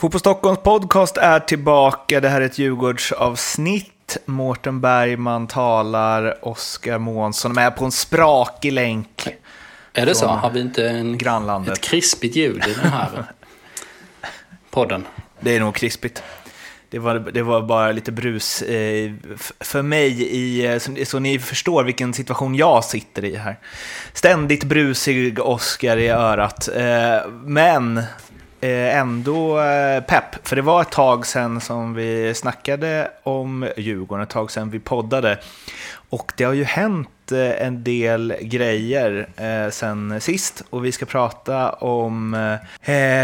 Fotboll Stockholms podcast är tillbaka. Det här är ett Djurgårdsavsnitt. Mårten Bergman talar, Oskar Månsson är med på en sprakig länk. Är det så? Har vi inte en, grannlandet. ett krispigt ljud i den här podden? Det är nog krispigt. Det var, det var bara lite brus eh, för mig, i, eh, så, så, ni förstår vilken situation jag sitter i här. Ständigt brusig Oskar i örat. Eh, men Eh, ändå eh, pepp, för det var ett tag sedan som vi snackade om Djurgården, ett tag sedan vi poddade. Och det har ju hänt eh, en del grejer sen sist och vi ska prata om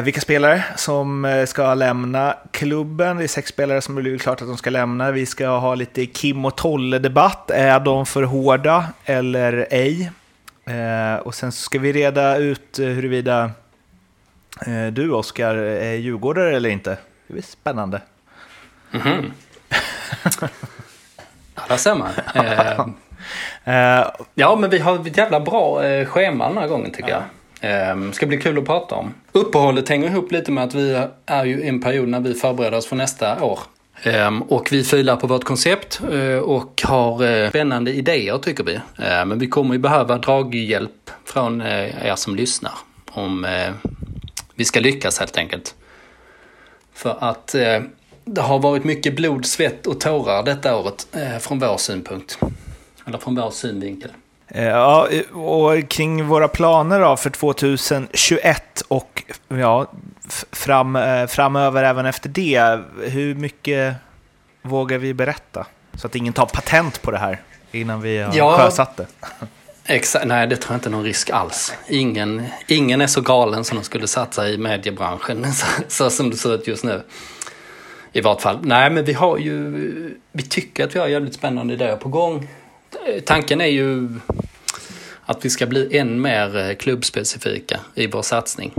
vilka spelare som ska lämna klubben. Det är sex spelare som blivit klart att de ska lämna. Vi ska ha lite Kim och Tolle-debatt. Är de för hårda eller ej? Och sen ska vi reda ut huruvida du Oskar, är djurgårdare eller inte? Det är spännande. Mm -hmm. ja, där ser man. Eh, eh, ja, men vi har ett jävla bra eh, schema den här gången tycker ja. jag. Eh, ska bli kul att prata om. Uppehållet hänger ihop lite med att vi är ju i en period när vi förbereder oss för nästa år. Um, och vi filar på vårt koncept och har spännande idéer tycker vi. Uh, men vi kommer ju behöva draghjälp från er som lyssnar om vi ska lyckas helt enkelt. För att eh, det har varit mycket blod, svett och tårar detta året eh, från vår synpunkt. Eller från vår synvinkel. Eh, ja, och kring våra planer då för 2021 och ja, fram, eh, framöver även efter det. Hur mycket vågar vi berätta? Så att ingen tar patent på det här innan vi har ja, sjösatt det. Exakt, nej det tror jag inte är någon risk alls. Ingen, ingen är så galen som de skulle satsa i mediebranschen så, så som det ser ut just nu. I vart fall. Nej men vi har ju, vi tycker att vi har jävligt spännande idéer på gång. Tanken är ju att vi ska bli än mer eh, klubbspecifika i vår satsning.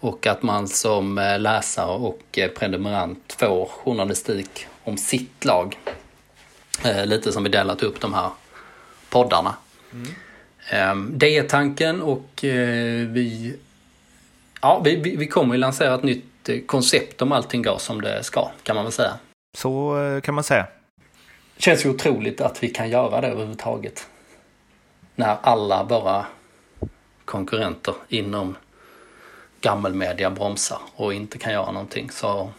Och att man som eh, läsare och eh, prenumerant får journalistik om sitt lag. Lite som vi delat upp de här poddarna. Mm. Ehm, det är tanken och eh, vi, ja, vi, vi kommer att lansera ett nytt eh, koncept om allting går som det ska, kan man väl säga. Så eh, kan man säga. Det känns ju otroligt att vi kan göra det överhuvudtaget. När alla våra konkurrenter inom gammelmedia bromsar och inte kan göra någonting så,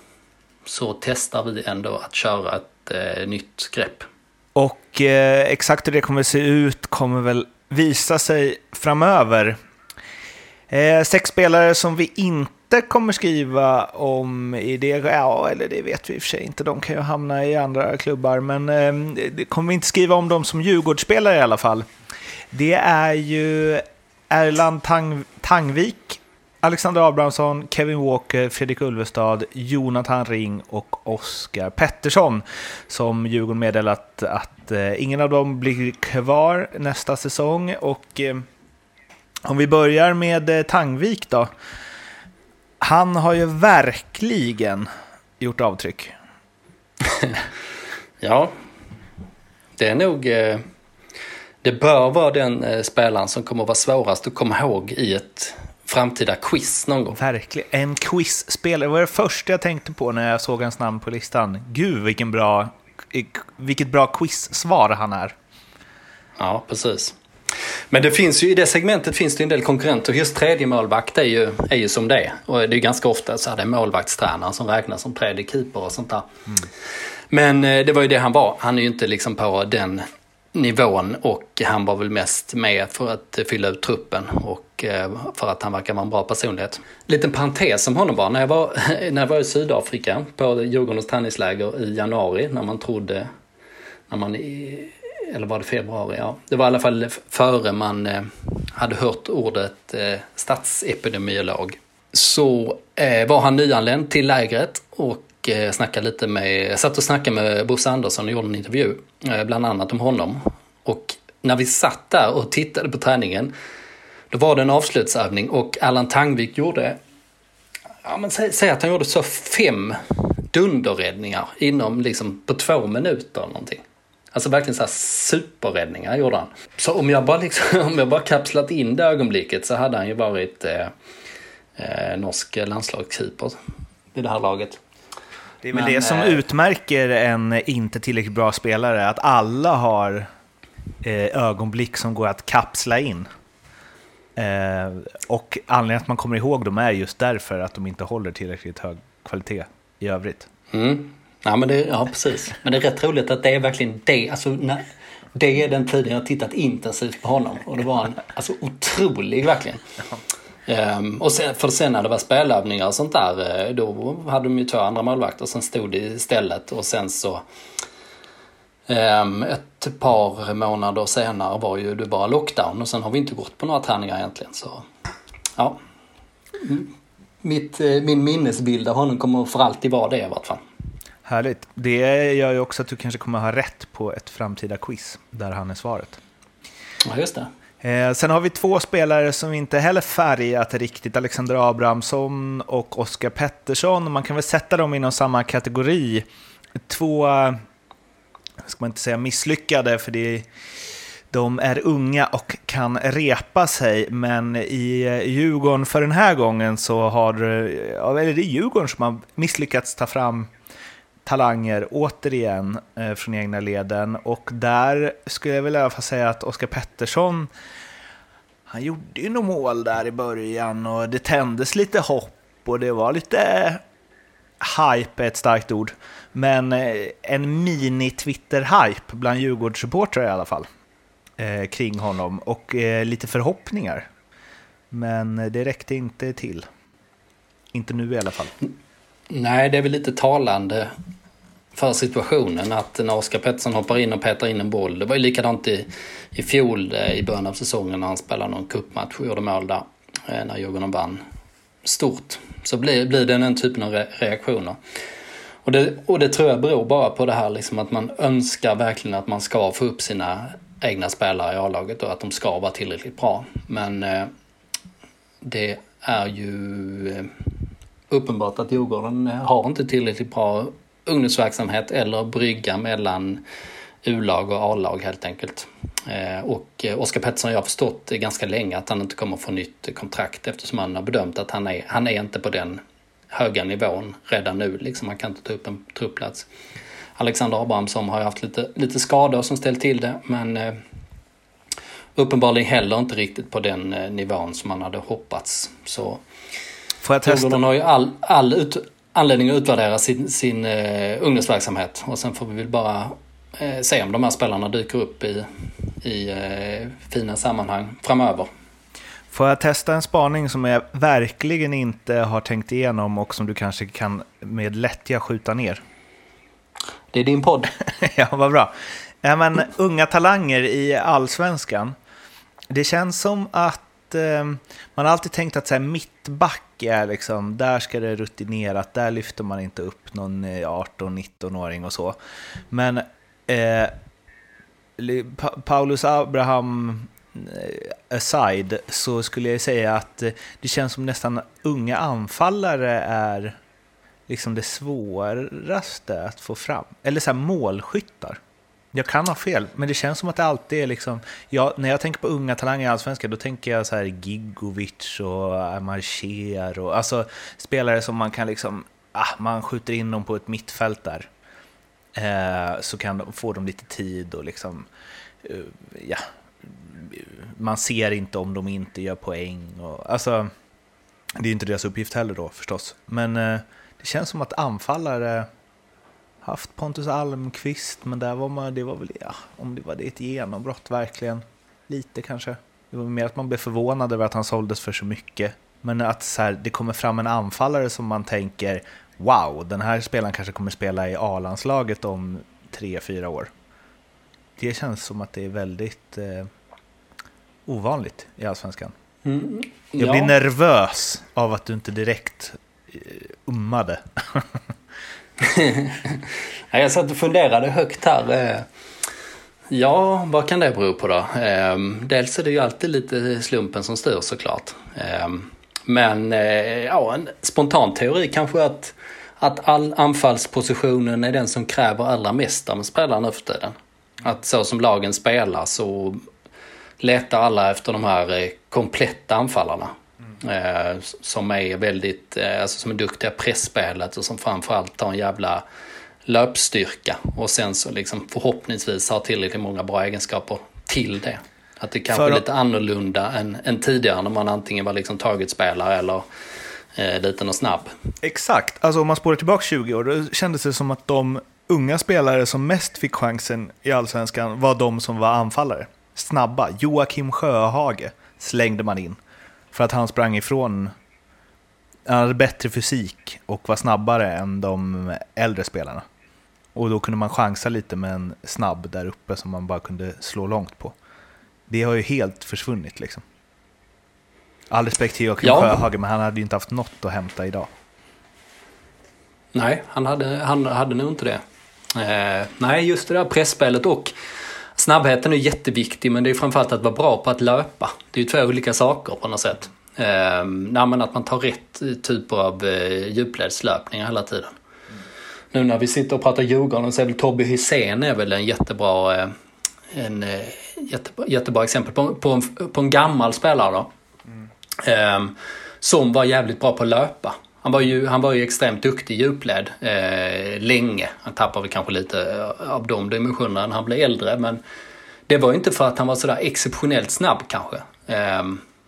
så testar vi ändå att köra ett eh, nytt grepp. Och eh, exakt hur det kommer att se ut kommer väl visa sig framöver. Eh, sex spelare som vi inte kommer skriva om i det, ja, eller det vet vi i och för sig inte, de kan ju hamna i andra klubbar, men eh, det kommer vi inte skriva om dem som Djurgårdsspelare i alla fall. Det är ju Erland Tang, Tangvik, Alexander Abrahamsson, Kevin Walker, Fredrik Ulvestad, Jonathan Ring och Oskar Pettersson som Djurgården meddelat att eh, ingen av dem blir kvar nästa säsong. Och eh, om vi börjar med eh, Tangvik då. Han har ju verkligen gjort avtryck. ja, det är nog... Det bör vara den spelaren som kommer att vara svårast att komma ihåg i ett framtida quiz någon gång. Verkligen. En quizspelare. Det var det första jag tänkte på när jag såg hans namn på listan. Gud, vilken bra, vilket bra quiz-svar han är. Ja, precis. Men det finns ju, i det segmentet finns det en del konkurrenter. Just tredje målvakt är ju, är ju som det. Och det är ganska ofta så här, det är målvaktstränaren som räknas som tredje keeper och sånt där. Mm. Men eh, det var ju det han var. Han är ju inte liksom på den nivån och han var väl mest med för att fylla ut truppen och eh, för att han verkar vara en bra personlighet. Liten parentes om honom bara. När jag var, när jag var i Sydafrika på Djurgårdens träningsläger i januari när man trodde, när man, eller var det februari? Ja, det var i alla fall före man eh, hade hört ordet eh, statsepidemiolog. Så var han nyanländ till lägret och Eh, och snackade lite med, jag satt och snackade med Bosse Andersson och gjorde en intervju, eh, bland annat om honom. Och när vi satt där och tittade på träningen, då var det en avslutsövning och Allan Tangvik gjorde, ja men säg, säg att han gjorde så fem dunderräddningar inom liksom på två minuter eller någonting. Alltså verkligen så här superräddningar gjorde han. Så om jag bara, liksom, om jag bara kapslat in det ögonblicket så hade han ju varit eh, eh, norsk landslagskeeper i det här laget. Det är väl Men, det som eh, utmärker en inte tillräckligt bra spelare, att alla har eh, ögonblick som går att kapsla in. Eh, och anledningen att man kommer ihåg dem är just därför att de inte håller tillräckligt hög kvalitet i övrigt. Mm. Ja, men det, ja, precis. Men det är rätt roligt att det är verkligen det. Alltså, när, det är den tiden jag tittat intensivt på honom. Och det var en alltså, otrolig verkligen. Um, och sen, för sen när det var spelövningar och sånt där, eh, då hade de ju två andra målvakter som stod istället. Och sen så um, ett par månader senare var ju det bara lockdown och sen har vi inte gått på några träningar egentligen. Så ja, Mitt, eh, min minnesbild av honom kommer för alltid vara det i vart fall. Härligt. Det gör ju också att du kanske kommer ha rätt på ett framtida quiz där han är svaret. Ja, just det. Eh, sen har vi två spelare som inte heller färgat riktigt, Alexander Abrahamsson och Oskar Pettersson. Man kan väl sätta dem inom samma kategori. Två, eh, ska man inte säga misslyckade, för det, de är unga och kan repa sig, men i eh, Djurgården för den här gången så har, eh, eller det är Djurgården som har misslyckats ta fram talanger återigen eh, från egna leden. Och där skulle jag väl i alla fall säga att Oskar Pettersson, han gjorde ju några mål där i början och det tändes lite hopp och det var lite hype är ett starkt ord. Men eh, en mini-Twitter-hype bland Djurgårdssupportrar i alla fall. Eh, kring honom och eh, lite förhoppningar. Men eh, det räckte inte till. Inte nu i alla fall. Nej, det är väl lite talande för situationen att när Oskar Pettersson hoppar in och petar in en boll. Det var ju likadant i, i fjol eh, i början av säsongen när han spelade någon cupmatch och gjorde mål där. Eh, när Djurgården vann stort. Så blir, blir det den typen av reaktioner. Och det, och det tror jag beror bara på det här liksom att man önskar verkligen att man ska få upp sina egna spelare i A-laget och att de ska vara tillräckligt bra. Men eh, det är ju eh, uppenbart att Djurgården har inte tillräckligt bra ungdomsverksamhet eller brygga mellan U-lag och A-lag helt enkelt. Eh, och eh, Oskar Pettersson, jag har förstått ganska länge att han inte kommer få nytt kontrakt eftersom han har bedömt att han är, han är inte på den höga nivån redan nu. Liksom, han kan inte ta upp en truppplats. Alexander Abrahamsson har ju haft lite, lite skador som ställt till det men eh, uppenbarligen heller inte riktigt på den nivån som man hade hoppats. Så Får jag testa? har ju all, all ut, anledning att utvärdera sin, sin uh, ungdomsverksamhet. Och sen får vi väl bara uh, se om de här spelarna dyker upp i, i uh, fina sammanhang framöver. Får jag testa en spaning som jag verkligen inte har tänkt igenom och som du kanske kan med lättja skjuta ner? Det är din podd. ja, vad bra. Ja, men, unga talanger i allsvenskan. Det känns som att eh, man har alltid tänkt att så här, mittback är liksom, där ska det rutinerat, där lyfter man inte upp någon eh, 18-19-åring och så. Men eh, pa Paulus Abraham eh, aside så skulle jag säga att eh, det känns som nästan unga anfallare är liksom det svåraste att få fram. Eller så här målskyttar. Jag kan ha fel, men det känns som att det alltid är liksom... Ja, när jag tänker på unga talanger i Allsvenskan, då tänker jag så här Gigovic och Marcher och alltså spelare som man kan liksom... Ah, man skjuter in dem på ett mittfält där. Eh, så kan de, får de lite tid och liksom... Uh, ja, man ser inte om de inte gör poäng. Och, alltså, det är inte deras uppgift heller då förstås. Men eh, det känns som att anfallare haft Pontus Almqvist, men där var man, det var väl, ja, om det var det ett genombrott verkligen. Lite kanske. Det var mer att man blev förvånad över att han såldes för så mycket. Men att så här, det kommer fram en anfallare som man tänker, wow, den här spelaren kanske kommer spela i A-landslaget om tre, fyra år. Det känns som att det är väldigt eh, ovanligt i Allsvenskan. Mm, ja. Jag blir nervös av att du inte direkt eh, ummade. jag satt och funderade högt här. Eh, ja, vad kan det bero på då? Ehm, dels är det ju alltid lite slumpen som styr såklart. Ehm, men eh, ja, en spontan teori kanske att, att all anfallspositionen är den som kräver allra mest av spelarna nu för tiden. Att så som lagen spelar så letar alla efter de här eh, kompletta anfallarna. Mm. som är väldigt, alltså som är duktiga pressspelet och som framförallt har en jävla löpstyrka. Och sen så liksom förhoppningsvis har tillräckligt många bra egenskaper till det. Att det kanske är lite annorlunda än, än tidigare när man antingen var liksom targetspelare eller eh, liten och snabb. Exakt, alltså om man spårar tillbaka 20 år, då kändes det som att de unga spelare som mest fick chansen i allsvenskan var de som var anfallare. Snabba. Joakim Sjöhage slängde man in. För att han sprang ifrån, han hade bättre fysik och var snabbare än de äldre spelarna. Och då kunde man chansa lite med en snabb där uppe som man bara kunde slå långt på. Det har ju helt försvunnit liksom. All respekt till Joakim ja. Sjöhage, men han hade ju inte haft något att hämta idag. Nej, han hade, han hade nog inte det. Eh, nej, just det där pressspelet och snabbheten är jätteviktig, men det är framförallt att vara bra på att löpa. Det är ju två olika saker på något sätt. Eh, nej, att man tar rätt typer av eh, djupledslöpningar hela tiden. Mm. Nu när vi sitter och pratar Djurgården så är väl Tobbe Hysén är väl en jättebra, eh, en, eh, jättebra, jättebra exempel på, på, en, på en gammal spelare då. Mm. Eh, som var jävligt bra på att löpa. Han var ju, han var ju extremt duktig i djupled eh, länge. Han tappade väl kanske lite eh, av de dimensionerna när han blev äldre. Men det var ju inte för att han var sådär exceptionellt snabb kanske. Eh,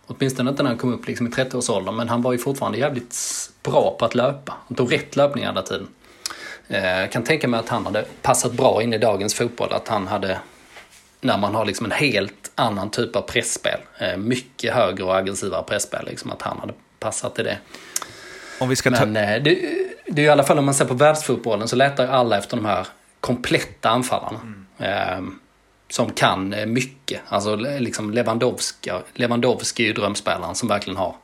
åtminstone inte när han kom upp liksom i 30-årsåldern. Men han var ju fortfarande jävligt bra på att löpa. Han tog rätt löpning hela tiden. Eh, jag eh, kan tänka mig att han hade passat bra in i dagens fotboll. Att han hade, när man har liksom en helt annan typ av pressspel eh, mycket högre och aggressivare pressspel liksom att han hade passat i det. Om vi ska ta... Men eh, det, det är i alla fall om man ser på världsfotbollen så letar alla efter de här kompletta anfallarna. Mm. Eh, som kan eh, mycket. Alltså liksom Lewandowski, Lewandowski är ju drömspelaren som verkligen har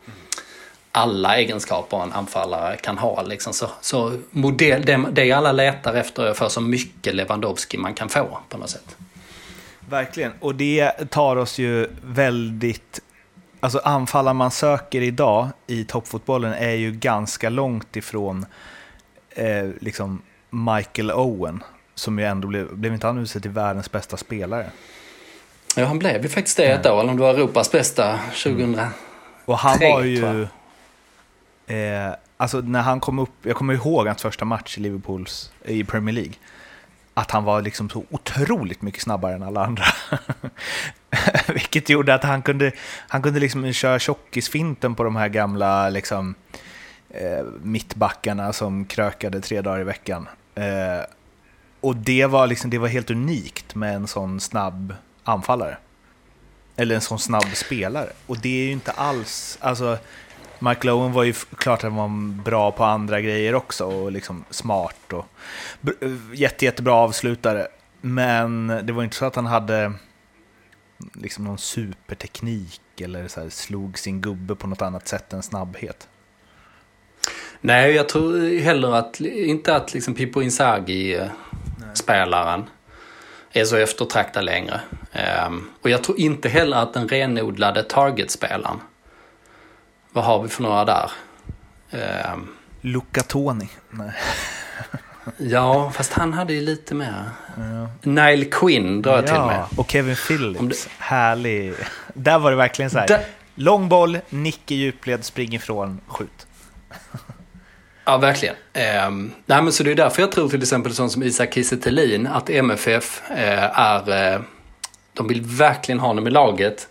alla egenskaper en anfallare kan ha. Liksom. Så, så modell, det, det alla letar efter är för så mycket Lewandowski man kan få på något sätt. Verkligen, och det tar oss ju väldigt alltså anfallare man söker idag i toppfotbollen är ju ganska långt ifrån eh, liksom Michael Owen, som ju ändå blev, blev inte han utsedd till världens bästa spelare? Ja, han blev ju faktiskt det ett år, eller om det var Europas bästa 2003. Mm. Och han var ju... Eh, alltså när han kom upp, jag kommer ihåg hans första match i Liverpools, i Premier League att han var liksom så otroligt mycket snabbare än alla andra. Vilket gjorde att han kunde, han kunde liksom köra tjockisfinten på de här gamla liksom, eh, mittbackarna som krökade tre dagar i veckan. Eh, och det var, liksom, det var helt unikt med en sån snabb anfallare. Eller en sån snabb spelare. Och det är ju inte alls... Alltså, Michael Owen var ju klart att han var bra på andra grejer också och liksom smart och jätte, jättebra avslutare. Men det var inte så att han hade liksom någon superteknik eller så här, slog sin gubbe på något annat sätt än snabbhet. Nej, jag tror heller att, inte att liksom Pippo Inzaghi-spelaren är så eftertraktad längre. Um, och jag tror inte heller att den renodlade target-spelaren vad har vi för några där? Eh, Luca Toni. Ja, fast han hade ju lite mer. Ja. Nile Quinn drar jag ja, till med. och Kevin Phillips. Det... Härlig. Där var det verkligen så här. Da... Lång boll, nick i djupled, spring ifrån, skjut. Ja, verkligen. Eh, nej, men så det är därför jag tror till exempel sånt som Isak Kiese att MFF eh, är... Eh, de vill verkligen ha honom i laget.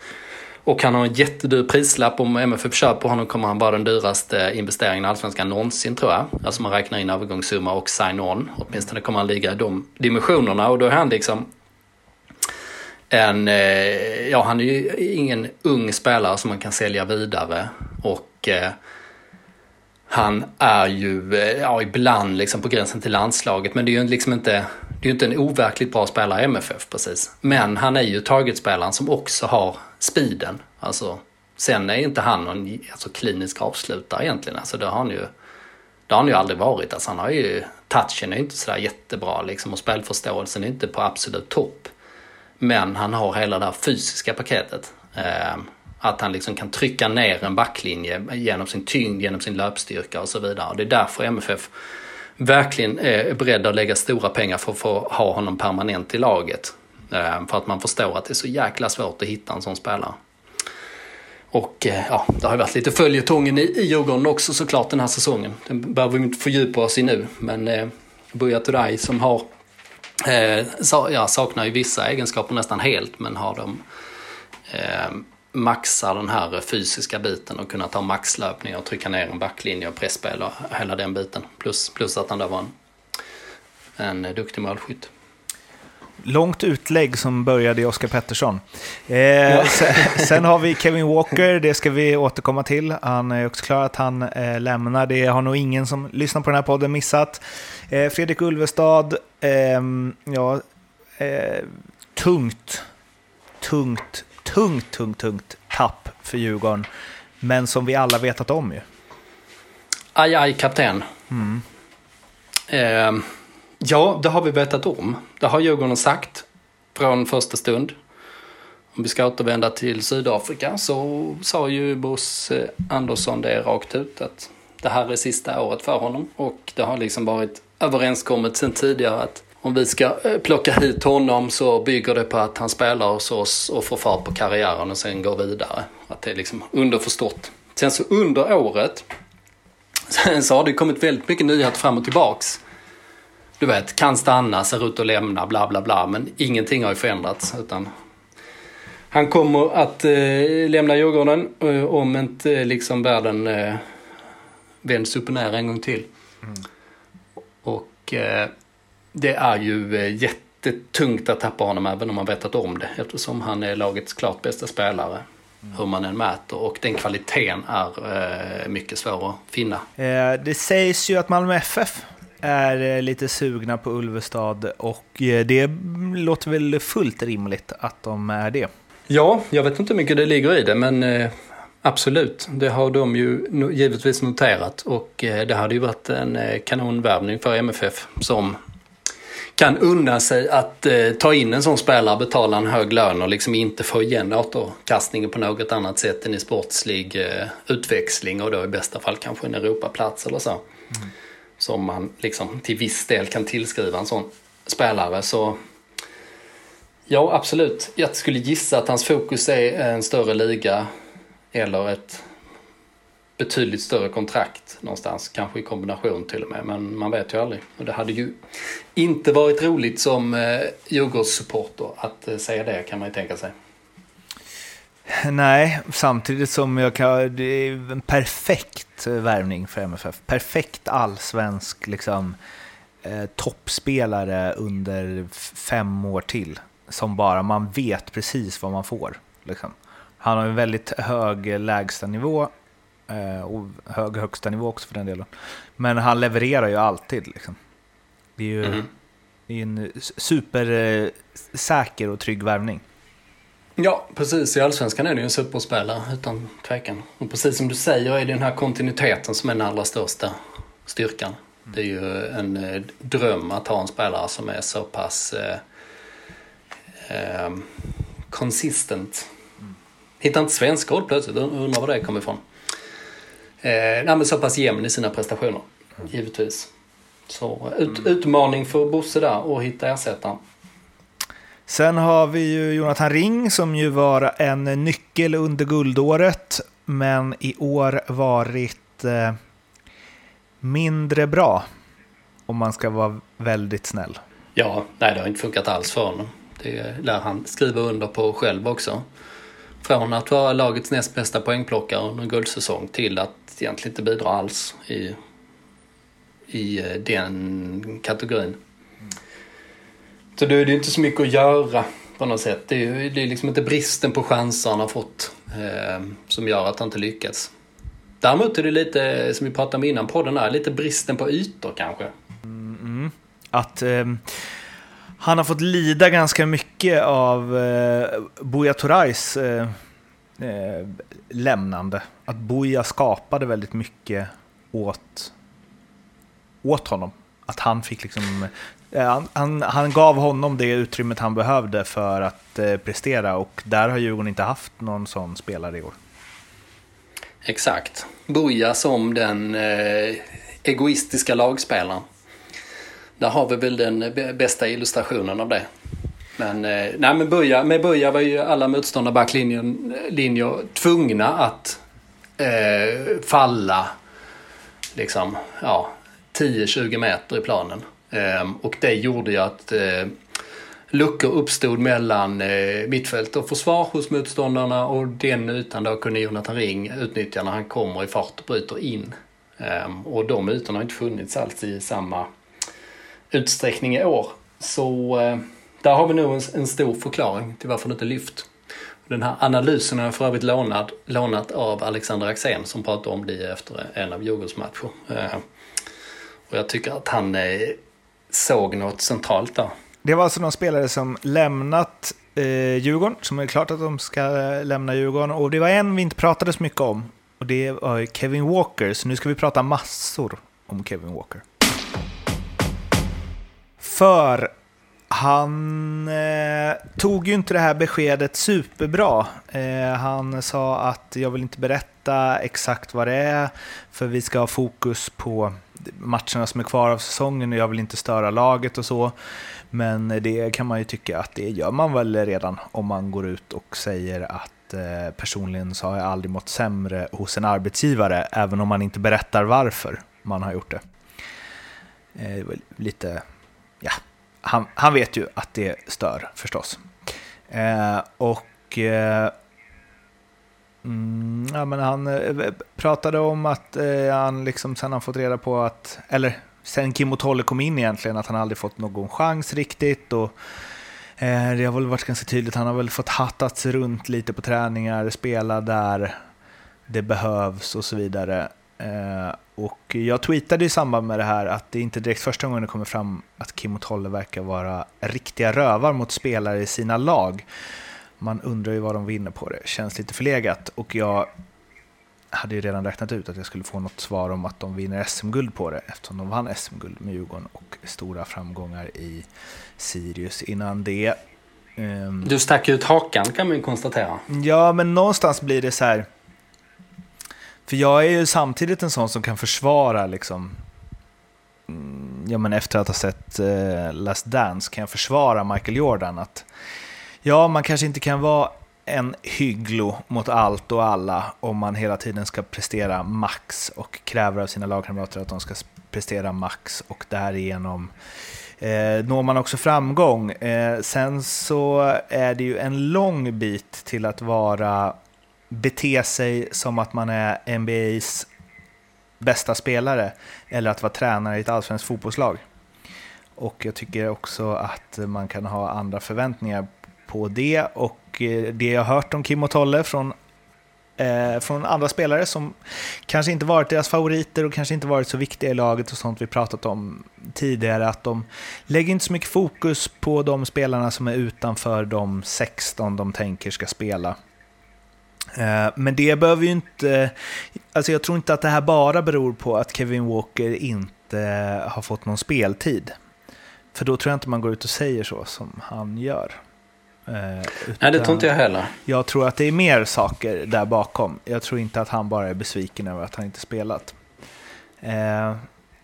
Och han har en jättedyr prislapp. Om MFF köper honom kommer han vara den dyraste investeringen i Allsvenskan någonsin tror jag. Alltså man räknar in övergångssumma och sign-on. Åtminstone kommer han ligga i de dimensionerna och då är han liksom en, eh, ja han är ju ingen ung spelare som man kan sälja vidare. Och eh, han är ju, eh, ja ibland liksom på gränsen till landslaget men det är ju liksom inte det är ju inte en overkligt bra spelare i MFF precis. Men han är ju targetspelaren som också har speeden. Alltså, sen är inte han någon alltså, klinisk avslutare egentligen. Alltså, det har han ju, det har han ju aldrig varit. Alltså, han har ju, touchen är inte sådär jättebra liksom, och spelförståelsen är inte på absolut topp. Men han har hela det här fysiska paketet. Eh, att han liksom kan trycka ner en backlinje genom sin tyngd, genom sin löpstyrka och så vidare. Och det är därför MFF verkligen är beredda att lägga stora pengar för att få ha honom permanent i laget. Ehm, för att man förstår att det är så jäkla svårt att hitta en sån spelare. Och eh, ja, det har ju varit lite följetongen i, i Djurgården också såklart den här säsongen. Den behöver vi inte fördjupa oss i nu. Men eh, Buya Turay som har, eh, sa, ja, saknar ju vissa egenskaper nästan helt men har de eh, maxar den här fysiska biten och kunna ta maxlöpningar och trycka ner en backlinje och pressspel och hela den biten. Plus, plus att han då var en, en duktig målskytt. Långt utlägg som började i Oscar Pettersson. Eh, ja. sen, sen, har vi Kevin Walker, det ska vi återkomma till. Han är också klar att han eh, lämnar. Det har nog ingen som lyssnar på den här podden missat. Eh, Fredrik Ulvestad, ehm, ja, eh, tungt, tungt, tungt, tungt, tungt tapp för Djurgården. Men som vi alla vetat om ju. Aj, aj, kapten. Mm. Ja, det har vi vetat om. Det har Djurgården sagt från första stund. Om vi ska återvända till Sydafrika så sa ju Bosse Andersson det rakt ut att det här är sista året för honom. Och det har liksom varit överenskommet sedan tidigare att om vi ska eh, plocka hit honom så bygger det på att han spelar hos oss och får fart på karriären och sen går vidare. Att det är liksom underförstått. Sen så under året sen så har det kommit väldigt mycket nyheter fram och tillbaks. Du vet, kan stanna, ser ut att lämna, bla bla bla. Men ingenting har ju förändrats. Utan han kommer att eh, lämna Djurgården eh, om inte liksom världen eh, vänds upp och ner en gång till. Mm. Och eh, det är ju eh, jättetungt att tappa honom även om man vetat om det eftersom han är lagets klart bästa spelare. Mm. Hur man än mäter och den kvaliteten är eh, mycket svår att finna. Eh, det sägs ju att Malmö FF är lite sugna på Ulvestad och det låter väl fullt rimligt att de är det. Ja, jag vet inte hur mycket det ligger i det men absolut, det har de ju givetvis noterat och det hade ju varit en kanonvärvning för MFF som kan unna sig att eh, ta in en sån spelare, betala en hög lön och liksom inte få igen återkastningen på något annat sätt än i sportslig eh, utväxling och då i bästa fall kanske en Europaplats eller så. Mm. Som man liksom till viss del kan tillskriva en sån spelare. Så ja, absolut. Jag skulle gissa att hans fokus är en större liga eller ett betydligt större kontrakt någonstans. Kanske i kombination till och med, men man vet ju aldrig. Och det hade ju inte varit roligt som eh, Djurgårdssupporter att eh, säga det kan man ju tänka sig. Nej, samtidigt som jag kan, det är en perfekt värvning för MFF. Perfekt allsvensk liksom, eh, toppspelare under fem år till. Som bara, man vet precis vad man får. Liksom. Han har en väldigt hög lägstanivå Eh, och hög högsta nivå också för den delen. Men han levererar ju alltid. Liksom. Det är ju mm. det är en supersäker och trygg värvning. Ja, precis. I Allsvenskan är det ju en superspelare utan tvekan. Och precis som du säger är det den här kontinuiteten som är den allra största styrkan. Mm. Det är ju en eh, dröm att ha en spelare som är så pass eh, eh, consistent. Mm. Hittar inte svenska ord plötsligt, undrar var det kommer ifrån. Eh, nej, men så pass jämn i sina prestationer, givetvis. Så ut, mm. utmaning för Bosse där att hitta ersättaren. Sen har vi ju Jonathan Ring som ju var en nyckel under guldåret, men i år varit eh, mindre bra. Om man ska vara väldigt snäll. Ja, nej det har inte funkat alls för honom. Det lär han skriva under på själv också. Från att vara lagets näst bästa poängplockare under en guldsäsong till att egentligen inte bidra alls i, i eh, den kategorin. Så då är det inte så mycket att göra på något sätt. Det är, det är liksom inte bristen på chanser han har fått eh, som gör att han inte lyckats. Däremot är det lite, som vi pratade om innan podden här, lite bristen på ytor kanske. Mm. Att eh, han har fått lida ganska mycket av eh, Buya Torais eh, eh, lämnande. Att Buya skapade väldigt mycket åt, åt honom. Att han fick liksom... Eh, han, han, han, gav honom det utrymmet han behövde för att eh, prestera och där har Djurgården inte haft någon sån spelare i år. Exakt. Buja som den eh, egoistiska lagspelaren. Där har vi väl den bästa illustrationen av det. Men, eh, nej, men Buja, med Buja var ju alla motståndarbacklinjer tvungna att eh, falla liksom, ja, 10-20 meter i planen. Ehm, och det gjorde ju att eh, luckor uppstod mellan eh, mittfält och försvar hos motståndarna och den ytan då kunde Jonathan Ring utnyttja när han kommer i fart och bryter in. Ehm, och de ytorna har inte funnits alls i samma utsträckning i år. Så eh, där har vi nog en, en, stor förklaring till varför det inte lyft. Den här analysen har jag för övrigt lånat, lånat av Alexander Axén som pratade om det efter en av Djurgårdsmatcher. Ehm, och jag tycker att han såg något centralt där. Det var alltså de spelare som lämnat eh, Djurgården, som är klart att de ska eh, lämna Djurgården. Och det var en vi inte pratade så mycket om, och det var Kevin Walker. Så nu ska vi prata massor om Kevin Walker. För han eh, tog ju inte det här beskedet superbra. Eh, han sa att jag vill inte berätta exakt vad det är, för vi ska ha fokus på matcherna som är kvar av säsongen och jag vill inte störa laget och så. Men det kan man ju tycka att det gör man väl redan om man går ut och säger att eh, personligen så har jag aldrig mått sämre hos en arbetsgivare, även om man inte berättar varför man har gjort det. Eh, lite, ja, han, han vet ju att det stör förstås. Eh, och eh, mm, ja, men han eh, pratade om att eh, han liksom sen han fått reda på att, eller sen Kim och Tolle kom in egentligen, att han aldrig fått någon chans riktigt. Och, eh, det har väl varit ganska tydligt, han har väl fått hattats runt lite på träningar, spela där det behövs och så vidare. Eh, och jag tweetade i samband med det här att det inte direkt första gången det kommer fram att Kim och Tolle verkar vara riktiga rövar mot spelare i sina lag. Man undrar ju vad de vinner på det, känns lite förlegat. Och jag hade ju redan räknat ut att jag skulle få något svar om att de vinner SM-guld på det eftersom de vann SM-guld med Djurgården och stora framgångar i Sirius innan det. Ehm, du stack ut hakan kan man ju konstatera. Ja, men någonstans blir det så här för jag är ju samtidigt en sån som kan försvara liksom, mm, ja men efter att ha sett eh, Last Dance kan jag försvara Michael Jordan att ja, man kanske inte kan vara en hygglo mot allt och alla om man hela tiden ska prestera max och kräver av sina lagkamrater att de ska prestera max och därigenom eh, når man också framgång. Eh, sen så är det ju en lång bit till att vara bete sig som att man är NBAs bästa spelare eller att vara tränare i ett allsvenskt fotbollslag. Och jag tycker också att man kan ha andra förväntningar på det och eh, det jag har hört om Kim och Tolle från, eh, från andra spelare som kanske inte varit deras favoriter och kanske inte varit så viktiga i laget och sånt vi pratat om tidigare, att de lägger inte så mycket fokus på de spelarna som är utanför de 16 de tänker ska spela. Eh, men det behöver ju inte... Alltså jag tror inte att det här bara beror på att Kevin Walker inte har fått någon speltid. För då tror jag inte man går ut och säger så som han gör. Utan eh, Nej, det tror inte jag heller. Jag tror att det är mer saker där bakom. Jag tror inte att han bara är besviken över att han inte spelat. Eh,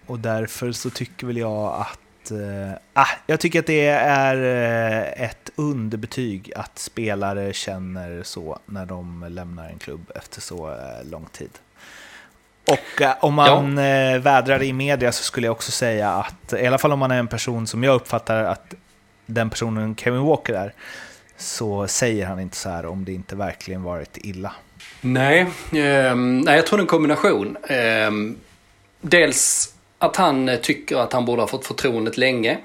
och därför så tycker väl jag att Uh, ah, jag tycker att det är uh, ett underbetyg att spelare känner så när de lämnar en klubb efter så uh, lång tid. Och om man ja. vädrar i media så skulle jag också säga att, i alla fall om man är en person som jag uppfattar att den personen Kevin Walker är, så säger han inte så här om det inte verkligen varit illa. Nej, eh, nej jag tror det är en kombination. Eh, dels att han eh, tycker att han borde ha fått förtroendet länge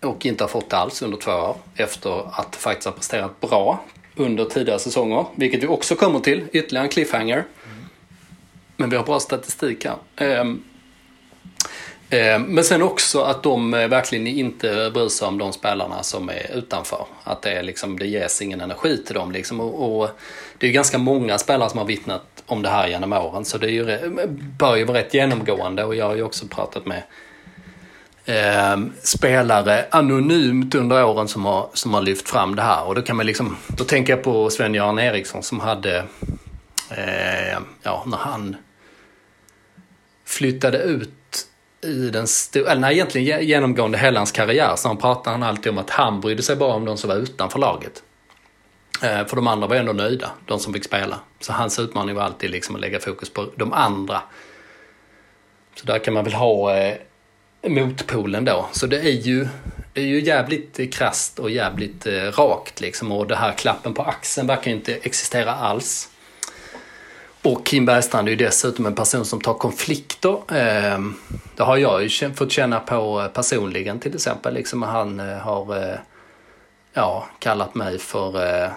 och inte har fått det alls under två år efter att faktiskt ha presterat bra under tidigare säsonger. Vilket vi också kommer till, ytterligare en cliffhanger. Men vi har bra statistik här. Ehm, ehm, men sen också att de eh, verkligen inte bryr sig om de spelarna som är utanför. Att det, är liksom, det ges ingen energi till dem. Liksom. Och, och det är ganska många spelare som har vittnat om det här genom åren. Så det är ju, bör ju vara rätt genomgående och jag har ju också pratat med eh, spelare anonymt under åren som har, som har lyft fram det här. Och då kan man liksom, då tänker jag på Sven-Göran Eriksson som hade, eh, ja när han flyttade ut i den stora, eller nej, egentligen genomgående hela hans karriär så han pratade han alltid om att han brydde sig bara om de som var utanför laget. Eh, för de andra var ändå nöjda, de som fick spela. Så hans utmaning var alltid liksom att lägga fokus på de andra. Så där kan man väl ha eh, motpolen då. Så det är ju, det är ju jävligt eh, krast och jävligt eh, rakt liksom. Och det här klappen på axeln verkar inte existera alls. Och Kim Bergstrand är ju dessutom en person som tar konflikter. Eh, det har jag ju fått känna på eh, personligen till exempel. Liksom han har ja, kallat mig för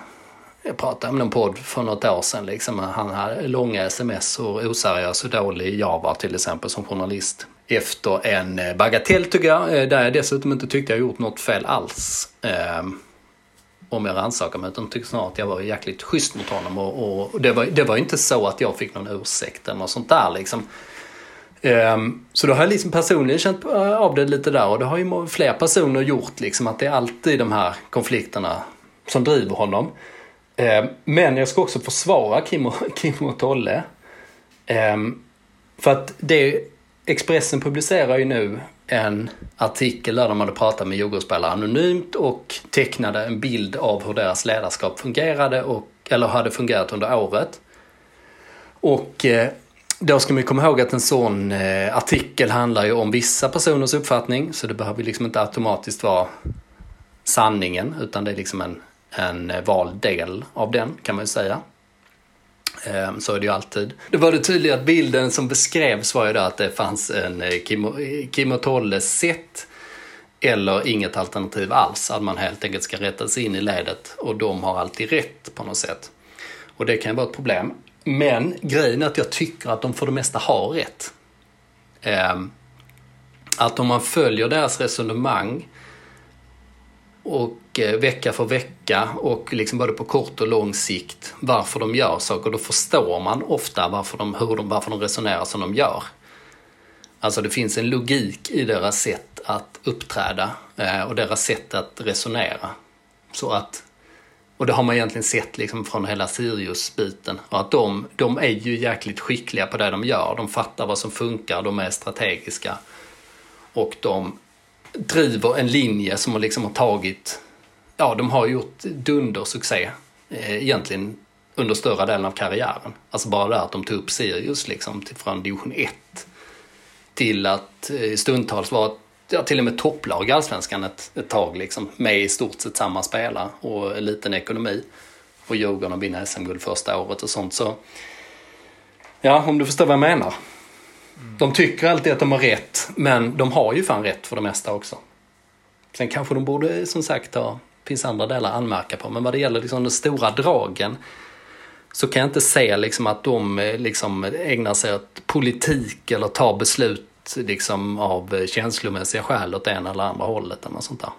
jag pratade med en podd för något år sedan. Liksom. Han hade långa sms och oseriös och dålig Java till exempel som journalist. Efter en eh, bagatell tycker jag, eh, där jag dessutom inte tyckte jag gjort något fel alls. Eh, om jag rannsakar mig, utan tyckte snarare att jag var jäkligt schysst mot honom. Och, och det, var, det var inte så att jag fick någon ursäkt eller något sånt där liksom. Um, så då har jag liksom personligen känt eh, av det lite där och det har ju fler personer gjort liksom att det är alltid de här konflikterna som driver honom. Ehm, men jag ska också försvara Kim och, Kim och Tolle. Ehm, för att det, Expressen publicerar ju nu en artikel där de hade pratat med Djurgårdsspelare anonymt och tecknade en bild av hur deras ledarskap fungerade och, eller hade fungerat under året. Och eh, då ska man komma ihåg att en sån eh, artikel handlar ju om vissa personers uppfattning så det behöver liksom inte automatiskt vara sanningen utan det är liksom en en vald del av den kan man ju säga. Ehm, så är det ju alltid. Det var det tydliga att bilden som beskrevs var ju då att det fanns en eh, Kim och eh, Tolle-sätt eller inget alternativ alls. Att man helt enkelt ska rätta sig in i ledet och de har alltid rätt på något sätt. Och det kan ju vara ett problem. Men grejen är att jag tycker att de för det mesta har rätt. Ehm, att om man följer deras resonemang och eh, vecka för vecka och liksom både på kort och lång sikt varför de gör saker. Då förstår man ofta varför de, hur de, varför de resonerar som de gör. Alltså det finns en logik i deras sätt att uppträda eh, och deras sätt att resonera. Så att, och det har man egentligen sett liksom från hela Sirius-biten. Och att de, de är ju jäkligt skickliga på det de gör. De fattar vad som funkar, de är strategiska. Och de driver en linje som har liksom har tagit, ja de har gjort dundersuccé eh, egentligen under större delen av karriären. Alltså bara det att de tog upp Sirius liksom till, från division 1 till att eh, stundtals vara ja, till och med topplag i Allsvenskan ett, ett tag liksom med i stort sett samma spelare och en liten ekonomi. Och Djurgården vinna SM-guld första året och sånt så. Ja, om du förstår vad jag menar. Mm. De tycker alltid att de har rätt, men de har ju fan rätt för det mesta också. Sen kanske de borde, som sagt, ha, finns andra delar att anmärka på. Men vad det gäller liksom de stora dragen så kan jag inte se liksom att de eh, liksom ägnar sig åt politik eller tar beslut liksom av eh, känslomässiga skäl åt ena eller andra hållet eller något sånt där.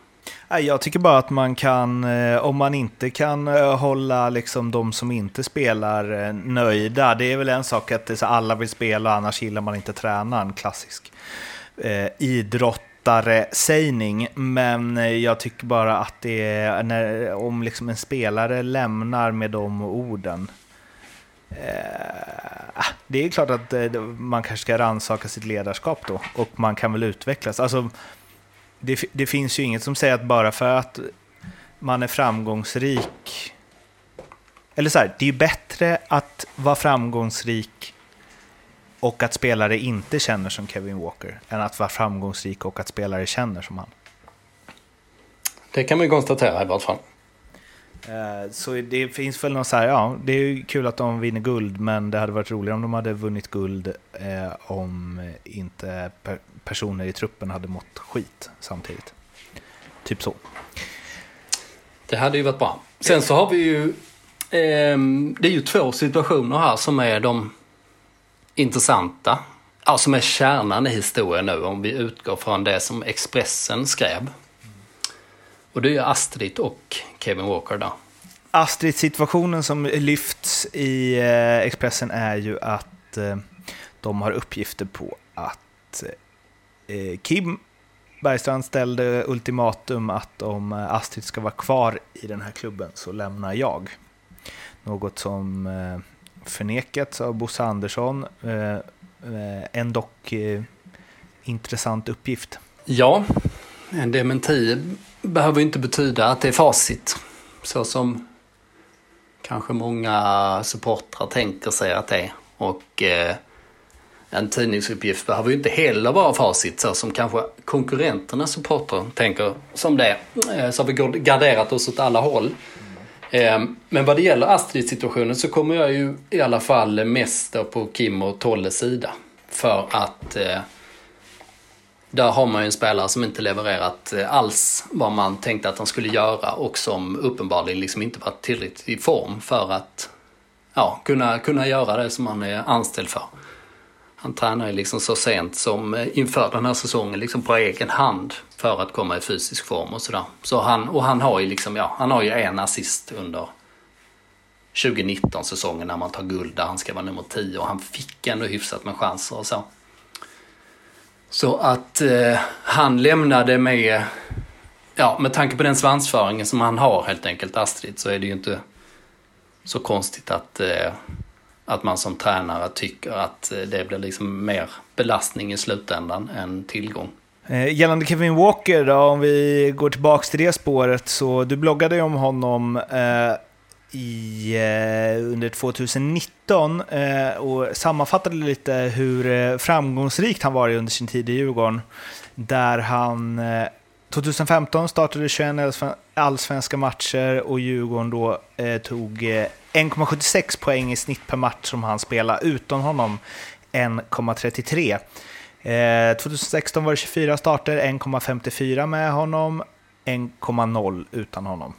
Jag tycker bara att man kan, eh, om man inte kan eh, hålla liksom de som inte spelar eh, nöjda, det är väl en sak att alla vill spela annars gillar man inte träna, en klassisk eh, idrottare-sägning. Men jag tycker bara att det är, när, om liksom en spelare lämnar med de orden, eh, ah, det är klart att man kanske ska rannsaka sitt ledarskap då, och man kan väl utvecklas. Alltså, det, det finns ju inget som säger att bara för att man är framgångsrik eller så här, det är ju bättre att vara framgångsrik och att spelare inte känner som Kevin Walker än att vara framgångsrik och att spelare känner som han. Det kan man ju konstatera i vart fall. Eh, så det finns väl något så här, ja, det är ju kul att de vinner guld, men det hade varit roligare om de hade vunnit guld eh, om inte personer i truppen hade mått skit samtidigt. Typ så. Det hade ju varit bra. Sen så har vi ju, eh, det är ju två situationer här som är de intressanta. Ja, som är kärnan i historien nu om vi utgår från det som Expressen skrev. Och det är ju Astrid och Kevin Walker då. Astrid-situationen som lyfts i eh, Expressen är ju att eh, de har uppgifter på att eh, Kim Bergstrand ställde ultimatum att om Astrid ska vara kvar i den här klubben så lämnar jag. Något som förnekats av Bosse Andersson, en dock intressant uppgift. Ja, en dementi behöver inte betyda att det är facit. Så som kanske många supportrar tänker sig att det är. Och eh, en tidningsuppgift behöver ju inte heller vara facit så som kanske konkurrenternas supportrar tänker som det. Eh, så har vi garderat oss åt alla håll. Eh, men vad det gäller Astrid-situationen så kommer jag ju i alla fall mest på Kim och Tolles sida. För att eh, där har man ju en spelare som inte levererat eh, alls vad man tänkte att han skulle göra och som uppenbarligen liksom inte varit tillräckligt i form för att ja, kunna, kunna göra det som han är anställd för. Han tränar ju liksom så sent som eh, inför den här säsongen liksom på egen hand för att komma i fysisk form och sådär. Så han, och han har ju liksom, ja, han har ju en assist under 2019-säsongen när man tar guld där han ska vara nummer 10 och han fick ändå hyfsat med chanser och så. Så att eh, han lämnade med, ja med tanke på den svansföringen som han har helt enkelt, Astrid, så är det ju inte så konstigt att, eh, att man som tränare tycker att eh, det blir liksom mer belastning i slutändan än tillgång. Eh, gällande Kevin Walker då, om vi går tillbaka till det spåret, så du bloggade ju om honom eh, i, eh, under 2019 eh, och sammanfattade lite hur eh, framgångsrikt han varit under sin tid i Djurgården. Där han eh, 2015 startade 21 allsvenska matcher och Djurgården då eh, tog eh, 1,76 poäng i snitt per match som han spelade. Utan honom 1,33. 2016 var det 24 starter, 1,54 med honom, 1,0 utan honom.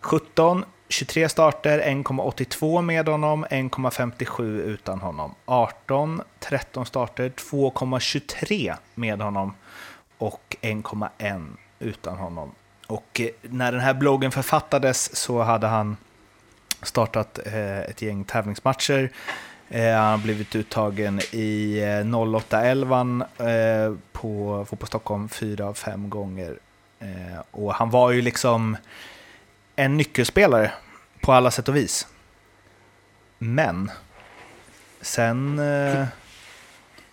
17 23 starter, 1,82 med honom, 1,57 utan honom. 18, 13 starter, 2,23 med honom och 1,1 utan honom. Och eh, när den här bloggen författades så hade han startat eh, ett gäng tävlingsmatcher. Eh, han har blivit uttagen i 08-11 på Fotboll Stockholm fyra av fem gånger. Och han var ju liksom en nyckelspelare på alla sätt och vis. Men sen... Eh,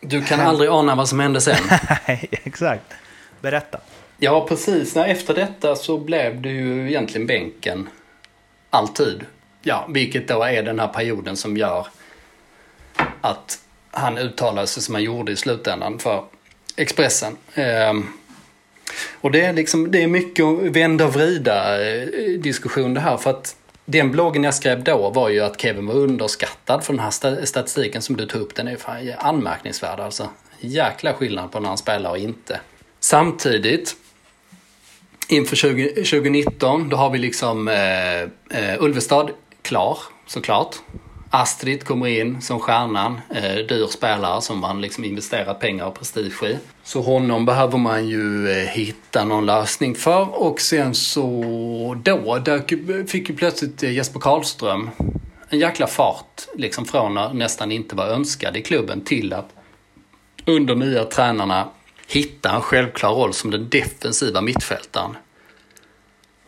du kan aldrig ana vad som hände sen. Nej, exakt. Berätta. Ja, precis. Nej, efter detta så blev det ju egentligen bänken. Alltid. Ja, vilket då är den här perioden som gör att han uttalade sig som han gjorde i slutändan för Expressen. Ehm, och det är, liksom, det är mycket vända och vrida eh, diskussion det här. För att den bloggen jag skrev då var ju att Kevin var underskattad för den här statistiken som du tog upp. Den är ju fan anmärkningsvärd alltså. Jäkla skillnad på när han spelar och inte. Samtidigt, inför 20, 2019, då har vi liksom eh, eh, Ulvestad klar såklart. Astrid kommer in som stjärnan, eh, dyr spelare som man liksom investerat pengar och prestige i. Så honom behöver man ju eh, hitta någon lösning för och sen så då dök, fick ju plötsligt eh, Jesper Karlström en jäkla fart liksom från att nästan inte vara önskad i klubben till att under nya tränarna hitta en självklar roll som den defensiva mittfältaren.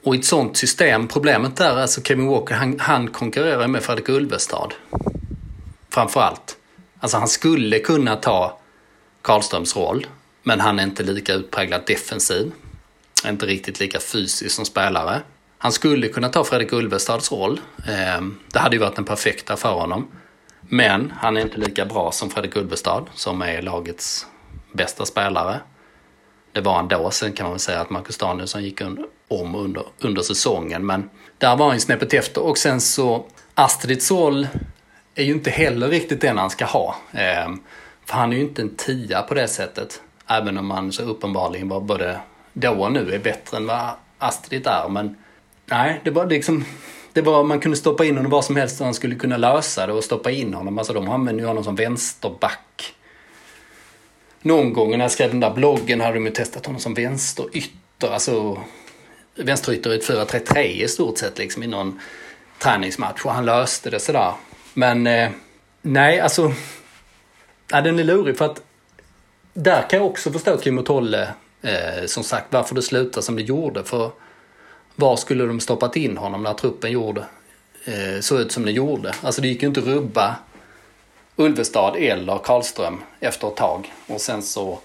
Och i ett sånt system, problemet där är alltså Kevin Walker, han, han konkurrerar med Fredrik Ulvestad. Framförallt. Alltså han skulle kunna ta Karlströms roll, men han är inte lika utpräglat defensiv. Inte riktigt lika fysisk som spelare. Han skulle kunna ta Fredrik Ulvestads roll. Ehm, det hade ju varit den perfekta för honom. Men han är inte lika bra som Fredrik Ulvestad, som är lagets bästa spelare. Det var han då. Sen kan man väl säga att Marcus Danielsson gick under om under, under säsongen. Men där var han ju snäppet efter. Och sen så Astrids roll är ju inte heller riktigt den han ska ha. Eh, för han är ju inte en tia på det sättet. Även om han så uppenbarligen var både då och nu är bättre än vad Astrid är. Men nej, det var liksom... Det var, man kunde stoppa in honom var som helst och han skulle kunna lösa det och stoppa in honom. Alltså de använder ju honom som vänsterback. Någon gång när jag skrev den där bloggen hade de ju testat honom som vänsterytter. Alltså vänsterytter i ett 4-3-3 i stort sett liksom i någon träningsmatch och han löste det sådär. Men eh, nej, alltså. Ja, den är lurig för att där kan jag också förstå Kim och Tolle, eh, som sagt, varför det slutade som det gjorde. För var skulle de stoppat in honom när truppen gjorde, eh, såg ut som det gjorde? Alltså det gick ju inte att rubba Ulvestad eller Karlström efter ett tag. Och sen så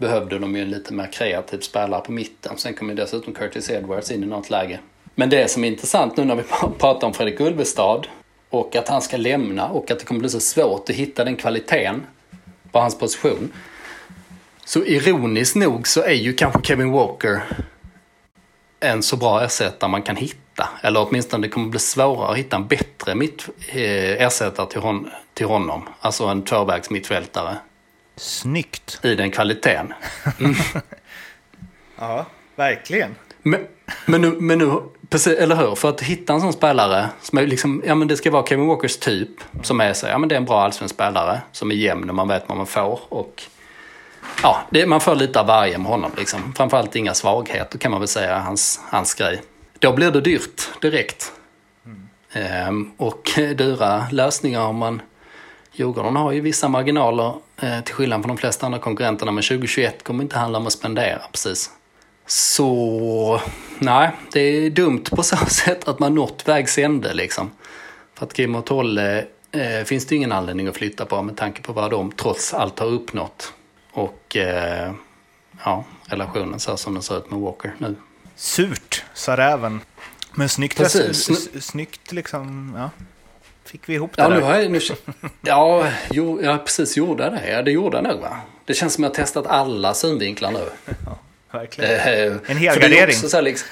behövde de ju en lite mer kreativ spelare på mitten. Sen kom ju dessutom Curtis Edwards in i något läge. Men det som är intressant nu när vi pratar om Fredrik Ulvestad och att han ska lämna och att det kommer bli så svårt att hitta den kvaliteten på hans position. Så ironiskt nog så är ju kanske Kevin Walker en så bra ersättare man kan hitta. Eller åtminstone det kommer bli svårare att hitta en bättre mitt, eh, ersättare till, hon, till honom. Alltså en tvåvägs mittfältare. Snyggt. I den kvaliteten. Mm. ja, verkligen. Men, men, nu, men nu, precis, eller hur? För att hitta en sån spelare som är liksom, ja men det ska vara Kevin Walkers typ. Som är så, ja men det är en bra allsvensk spelare. Som är jämn och man vet vad man får. Och ja, det, man får lite av varje med honom liksom. Framförallt inga svagheter kan man väl säga hans, hans grej. Då blir det dyrt direkt. Mm. Ehm, och dyra lösningar om man... Djurgården har ju vissa marginaler till skillnad från de flesta andra konkurrenterna. Men 2021 kommer inte handla om att spendera precis. Så nej, det är dumt på så sätt att man nått vägs ände liksom. För att Kim och Tolle eh, finns det ingen anledning att flytta på med tanke på vad de trots allt har uppnått. Och eh, ja, relationen så som den ser ut med Walker nu. Surt, sa räven. Men snyggt, Precis. snyggt liksom, ja. Fick vi ihop det ja, där? Nu har jag, nu, ja, jo, ja, precis gjorde det. Ja, det gjorde jag nog va. Det känns som att jag testat alla synvinklar nu. Ja, verkligen. Eh, en helgardering. Liksom,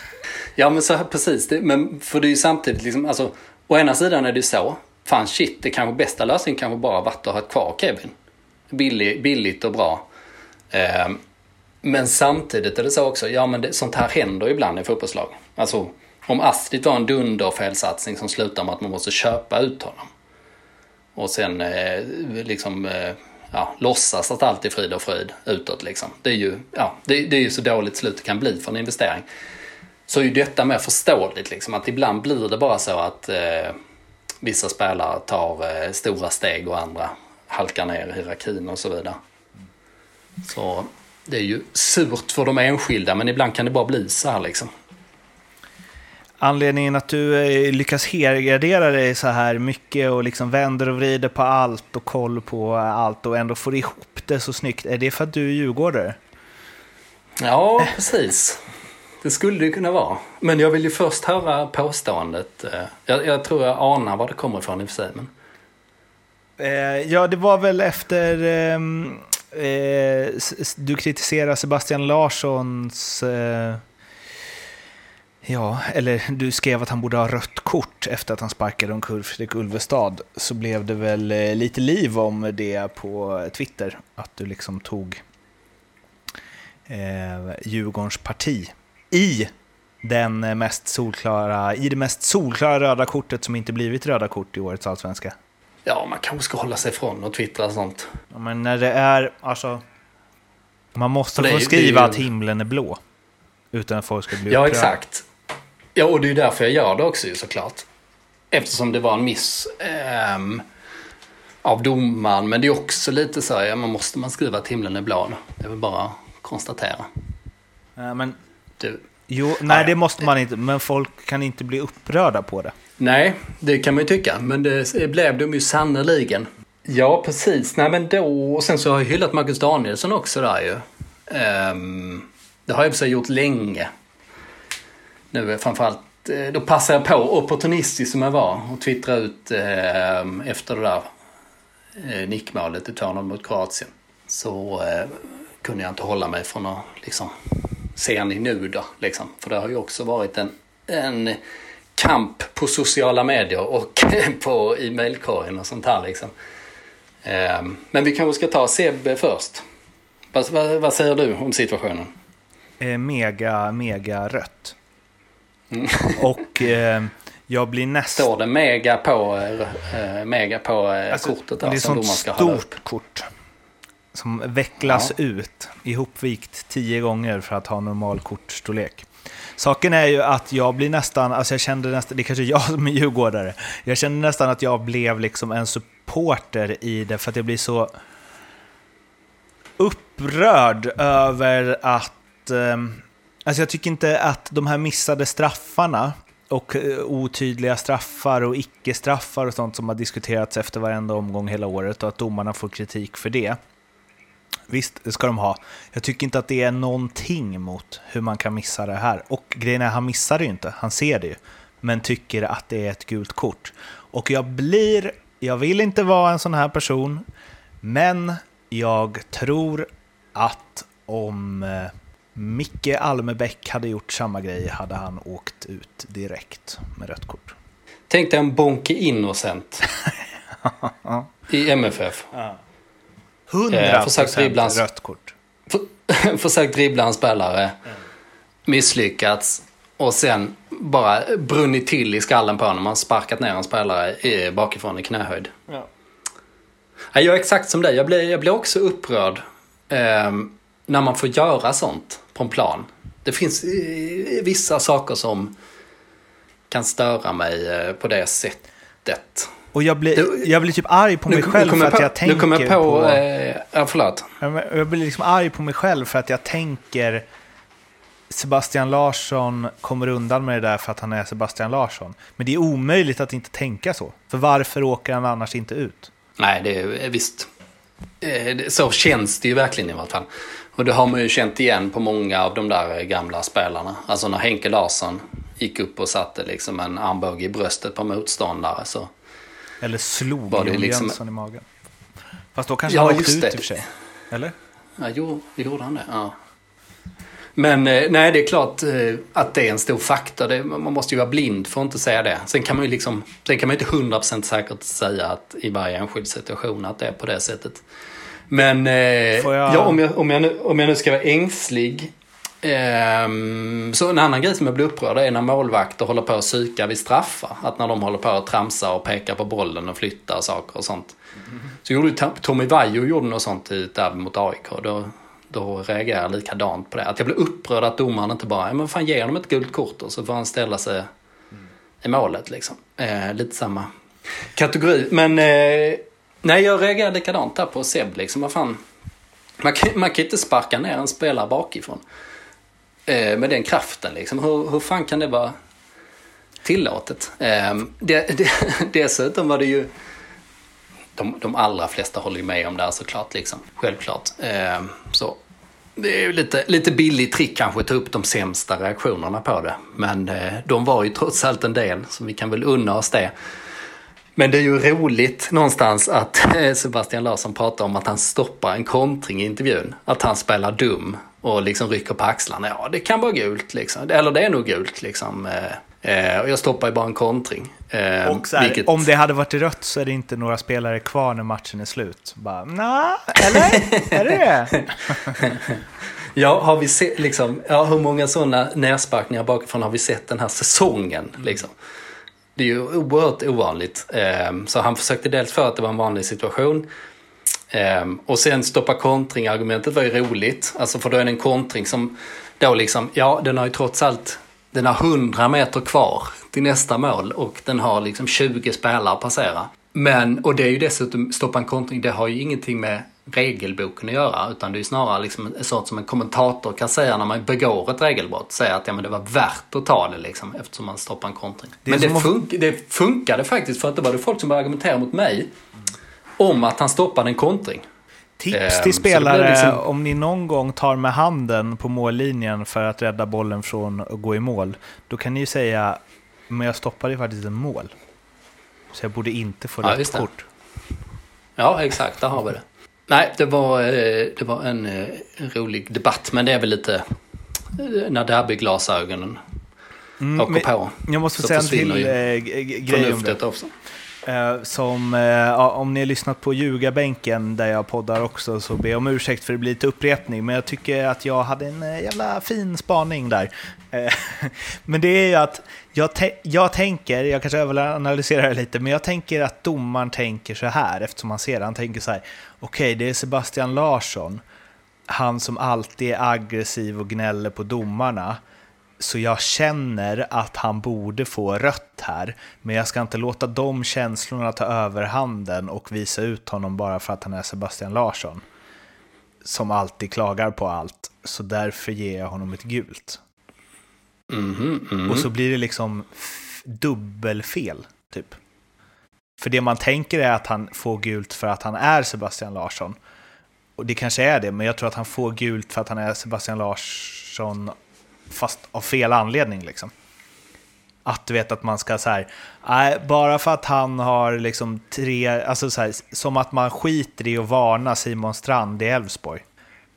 ja, men så här, precis. Det, men för det är ju samtidigt liksom, alltså, å ena sidan är det så. Fan shit, det kanske bästa lösningen kanske bara varit att ha kvar Kevin. Billig, billigt och bra. Eh, men samtidigt är det så också, ja men det, sånt här händer ibland i fotbollslag. Alltså om Astrid var en dunderfelsatsning som slutar med att man måste köpa ut honom. Och sen eh, liksom eh, ja, låtsas att allt är frid och fröjd utåt liksom. Det är ju, ja, det, det är ju så dåligt slut det kan bli för en investering. Så är ju detta mer förståeligt liksom att ibland blir det bara så att eh, vissa spelare tar eh, stora steg och andra halkar ner i hierarkin och så vidare. Så det är ju surt för de enskilda men ibland kan det bara bli så här liksom. Anledningen att du eh, lyckas helgardera dig så här mycket och liksom vänder och vrider på allt och koll på allt och ändå får ihop det så snyggt, är det för att du är djurgårdare? Ja, precis. Det skulle det kunna vara. Men jag vill ju först höra påståendet. Eh, jag, jag tror jag anar var det kommer ifrån i och för sig. Men... Eh, ja, det var väl efter ehm, eh, du kritiserar Sebastian Larssons... Eh, ja, eller du skrev att han borde ha rött kort efter att han sparkade omkull Fredrik Ulvestad. Så blev det väl eh, lite liv om det på Twitter. Att du liksom tog eh, Djurgårdens parti i den mest solklara, i det mest solklara röda kortet som inte blivit röda kort i årets allsvenska. Ja, man kanske ska hålla sig ifrån och twittra sånt. Ja, men när det är, alltså... Man måste få skriva ju... att himlen är blå. Utan att folk ska bli Ja, upprörda. exakt. Ja, och det är därför jag gör det också såklart. Eftersom det var en miss eh, av domaren. Men det är också lite så här, ja, man måste man skriva att himlen är blå? Det är väl bara konstatera. Ja, men... Du. Jo, nej, det måste man inte. Men folk kan inte bli upprörda på det. Nej, det kan man ju tycka. Men det blev de ju sannerligen. Ja, precis. Nej, men då... Och sen så har jag hyllat Marcus Danielsson också där ju. Um, det har jag i gjort länge. Nu framförallt, eh, då passade jag på, opportunistisk som jag var, och twittra ut eh, efter det där eh, nickmålet i turnen mot Kroatien. Så eh, kunde jag inte hålla mig från att liksom se ni nu då, liksom. För det har ju också varit en, en kamp på sociala medier och på e-mailkorgen och sånt här liksom. Eh, men vi kanske ska ta Sebbe först. Vad, vad, vad, säger du om situationen? Eh, mega, mega rött. Mm. och eh, jag blir nästan... Står det mega på, eh, mega på eh, alltså, kortet? Där, det är ett stort kort. Som vecklas ja. ut, ihopvikt tio gånger för att ha normal kortstorlek. Saken är ju att jag blir nästan, alltså jag kände nästan, det är kanske jag som är djurgårdare, jag kände nästan att jag blev liksom en supporter i det för att jag blir så upprörd över att, eh, alltså jag tycker inte att de här missade straffarna och eh, otydliga straffar och icke-straffar och sånt som har diskuterats efter varenda omgång hela året och att domarna får kritik för det. Visst, det ska de ha. Jag tycker inte att det är någonting mot hur man kan missa det här. Och grejen är, han missar det ju inte, han ser det ju. Men tycker att det är ett gult kort. Och jag blir, jag vill inte vara en sån här person, men jag tror att om eh, Micke Almebäck hade gjort samma grej hade han åkt ut direkt med rött kort. Tänk dig en Bonke Innocent i MFF. Ja. Eh, 100% försökt dribbla hans- rött kort. Försökt dribbla en spelare, misslyckats och sen bara brunnit till i skallen på honom. Man sparkat ner en spelare bakifrån i knähöjd. Ja. Jag är exakt som dig. Jag blir, jag blir också upprörd eh, när man får göra sånt på en plan. Det finns eh, vissa saker som kan störa mig eh, på det sättet. Och jag blir, Du- jag blir typ arg på mig själv för att jag jag på, tänker nu kommer jag på, på... Eh, ja, förlåt. Jag blir liksom arg på mig själv för att jag tänker Sebastian Larsson kommer undan med det där för att han är Sebastian Larsson. Men det är omöjligt att inte tänka så. För varför åker han annars inte ut? Nej, det är eh, visst. Så känns det ju verkligen i alla fall. Och det har man ju känt igen på många av de där gamla spelarna. Alltså när Henke Larsson gick upp och satte liksom en armbåge i bröstet på motståndare så Eller slog Var det liksom- Jönsson i magen? Fast då kanske Ja, han åkte ut det. i och för sig. Eller? Ja, jo, gjorde han det? Ja. Men eh, nej, det är klart eh, att det är en stor faktor. Det, man måste ju vara blind för att inte säga det. Sen kan man ju liksom, sen kan man inte 100% säkert säga att i varje enskild situation att det är på det sättet. Men eh, jag- ja, om, jag, om, jag nu, om jag nu ska vara ängslig. ehm, så en annan grej som jag blir upprörd är när målvakter håller på att psyka vid straffar. Att när de håller på att tramsa och peka på bollen och flytta saker och sånt. Så gjorde Tommy Vaiho gjorde något sånt i ett mot AIK. Då, då reagerar jag likadant på det. Att jag blir upprörd att domaren inte bara, ja men fan ge honom ett gult kort och så får han ställa sig i målet liksom. Eh, lite samma kategori. Men eh, nej, jag reagerar likadant där på Seb liksom. Vad fan. Man kan, man kan inte sparka ner en spelare bakifrån. Eh, med den kraften liksom. Hur, hur fan kan det vara tillåtet? Eh, det, det, dessutom var det ju de, de allra flesta håller ju med om det här såklart. Liksom. Självklart. Eh, så det är ju lite, lite billig trick kanske att ta upp de sämsta reaktionerna på det. Men eh, de var ju trots allt en del, så vi kan väl unna oss det. Men det är ju roligt någonstans att eh, Sebastian Larsson pratar om att han stoppar en kontring i intervjun. Att han spelar dum och liksom rycker på axlarna. Ja, det kan vara gult liksom. Eller det är nog gult liksom. Eh, eh, och jag stoppar ju bara en kontring. Eh, Och här, vilket- om det hade varit rött så är det inte några spelare kvar när matchen är slut. Bara, nej, eller? är det det? Ja, har vi sett, liksom, ja, hur många sådana nersparkningar bakifrån har vi sett den här säsongen? Liksom? Det är ju oerhört ovanligt. Ehm, så han försökte dels för att det var en vanlig situation. Ehm, och sen stoppa kontring, argumentet var ju roligt. Alltså för då är det en kontring som då liksom, ja den har ju trots allt, den har 100 meter kvar till nästa mål och den har liksom 20 spelare att passera. Men, och det är ju dessutom, stoppa en kontring, det har ju ingenting med regelboken att göra. Utan det är snarare liksom sånt som en kommentator kan säga när man begår ett regelbrott. Säga att ja, men det var värt att ta det liksom, eftersom man stoppar en kontring. Det men det, att- fun- det funkade faktiskt för att det var det folk som började argumentera mot mig om att han stoppade en kontring. Tips Ehm, till spelare liksom- om ni någon gång tar med handen på mållinjen för att rädda bollen från att gå i mål. Då kan ni ju säga, men jag stoppade ju faktiskt en mål. Så jag borde inte få Ja, rätt kort. Ja, exakt, där har vi det. Nej, det var, eh, det var en eh, rolig debatt, men det är väl lite eh, när derbyglasögonen Mm, åker på. jag måste så säga en till grej om det. Också. Som, ja, om ni har lyssnat på Ljugarbänken där jag poddar också så ber jag om ursäkt för det blir lite upprepning. Men jag tycker att jag hade en jävla fin spaning där. Men det är ju att jag, jag tänker, jag kanske överanalyserar det lite, men jag tänker att domaren tänker så här eftersom man ser det. Han tänker så här, okej det är Sebastian Larsson, han som alltid är aggressiv och gnäller på domarna. Så jag känner att han borde få rött här. Men jag ska inte låta de känslorna ta överhanden och visa ut honom bara för att han är Sebastian Larsson. Som alltid klagar på allt. Så därför ger jag honom ett gult. Mhm, mhm. Och så blir det liksom f- dubbelfel, typ. För det man tänker är att han får gult för att han är Sebastian Larsson. Och det kanske är det, men jag tror att han får gult för att han är Sebastian Larsson, fast av fel anledning. Liksom. Att du vet att man ska så här, nej, bara för att han har liksom tre, alltså så här, som att man skiter i att varna Simon Strand i Elfsborg.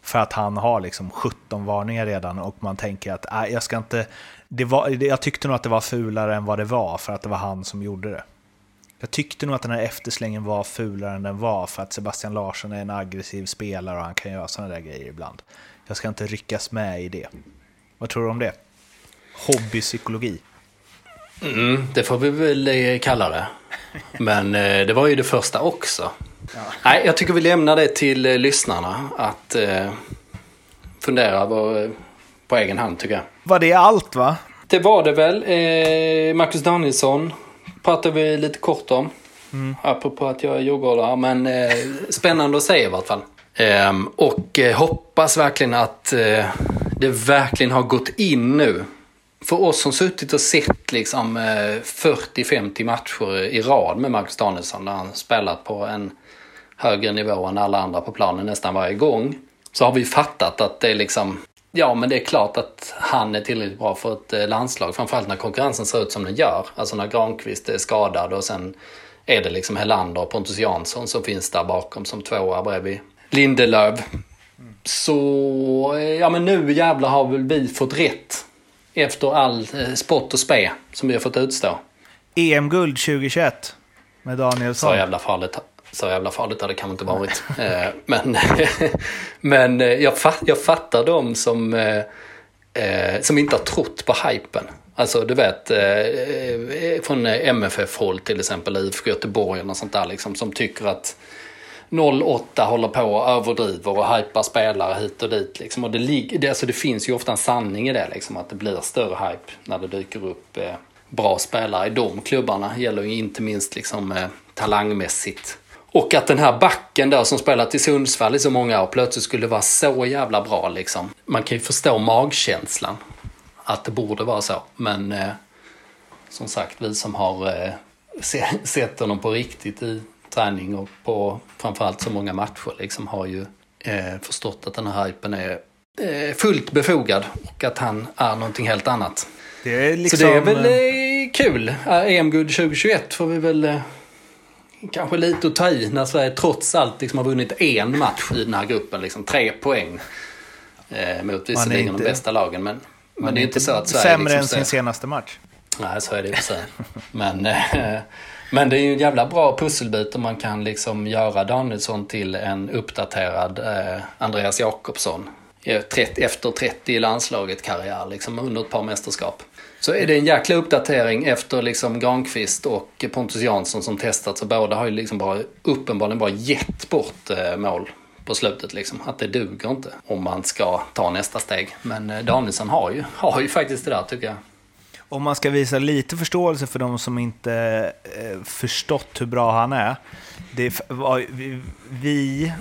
För att han har liksom 17 varningar redan och man tänker att äh, jag ska inte, det var, jag tyckte nog att det var fulare än vad det var för att det var han som gjorde det. Jag tyckte nog att den här efterslängen var fulare än den var för att Sebastian Larsson är en aggressiv spelare och han kan göra sådana där grejer ibland. Jag ska inte ryckas med i det. Vad tror du om det? Hobbypsykologi. Mm, det får vi väl eh, kalla det. Men eh, det var ju det första också. Ja. Nej, jag tycker vi lämnar det till eh, lyssnarna att eh, fundera på, på egen hand tycker jag. Var det allt va? Det var det väl. Eh, Marcus Danielsson pratade vi lite kort om. Mm. Apropå att jag är djurgårdare. Men eh, spännande att se i vart fall. Eh, och eh, hoppas verkligen att eh, det verkligen har gått in nu. För oss som suttit och sett liksom 40-50 matcher i rad med Marcus Danielsson. Där han spelat på en högre nivå än alla andra på planen nästan varje gång. Så har vi fattat att det är liksom Ja, men det är klart att han är tillräckligt bra för ett eh, landslag. Framförallt när konkurrensen ser ut som den gör. Alltså när Granqvist är skadad och sen är det liksom Helander och Pontus Jansson som finns där bakom som tvåa bredvid Lindelöf. Så, eh, ja men nu jävlar har väl vi fått rätt. Efter all eh, spott och spe som vi har fått utstå. EM-guld 2021 med Danielsson. Så jävla farligt så jävla farligt har det kanske inte varit. Eh, men men eh, jag, fatt, jag fattar dem som, eh, eh, som inte har trott på hypen. Alltså du vet, från MFF-håll till exempel, IFK Göteborg och sånt där liksom, som tycker att 08 håller på och överdriver och hypar spelare hit och dit. Liksom. Och det, det, alltså det finns ju ofta en sanning i det, liksom, att det blir större hype när det dyker upp eh, bra spelare i de klubbarna. Det gäller ju inte minst liksom, eh, talangmässigt. Och att den här backen där som spelat i Sundsvall i så många år plötsligt skulle vara så jävla bra liksom. Man kan ju förstå magkänslan. Att det borde vara så. Men eh, som sagt, vi som har eh, se, sett honom på riktigt i träning och på framförallt så många matcher liksom har ju eh, förstått att den här hypen är eh, fullt befogad och att han är någonting helt annat. Det liksom... Så det är väl eh, kul. EM-guld 2021 får vi väl eh, kanske lite att ta i när Sverige trots allt liksom har vunnit en match i den här gruppen. Liksom tre poäng eh, mot visserligen inte, de bästa lagen. Men, men det är inte så att Sverige... Sämre liksom än sin senaste match. Nej, så är det ju sig. men, eh, men det är ju en jävla bra pusselbit om man kan liksom göra Danielsson till en uppdaterad eh, Andreas Jakobsson. Efter 30 i landslaget karriär, liksom under ett par mästerskap. Så är det en jäkla uppdatering efter liksom Granqvist och Pontus Jansson som testat. Så båda har ju liksom bara uppenbarligen bara gett bort eh, mål på slutet. Liksom. Att det duger inte om man ska ta nästa steg. Men eh, Danielsson har ju, har ju faktiskt det där tycker jag. Om man ska visa lite förståelse för de som inte eh, förstått hur bra han är. Det var, vi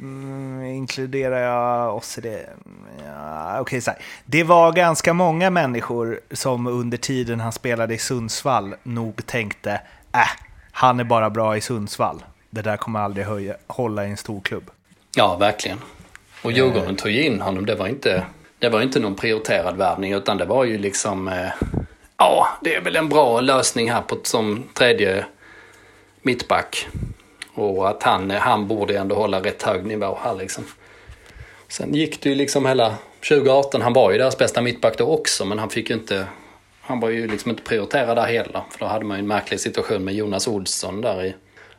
Mm, inkluderar jag oss i det? Ja, okay, så här. Det var ganska många människor som under tiden han spelade i Sundsvall nog tänkte äh, han är bara bra i Sundsvall. Det där kommer aldrig höja, hålla i en stor klubb. Ja, verkligen. Och Djurgården tog ju in honom. Det var inte, det var inte någon prioriterad värvning utan det var ju liksom eh, ja, det är väl en bra lösning här på, som tredje mittback. Och att han, han borde ändå hålla rätt hög nivå här liksom. Sen gick det ju liksom hela 2018, han var ju deras bästa mittback då också men han fick ju inte han var ju liksom inte prioriterad där heller. För då hade man ju en märklig situation med Jonas Olsson där i,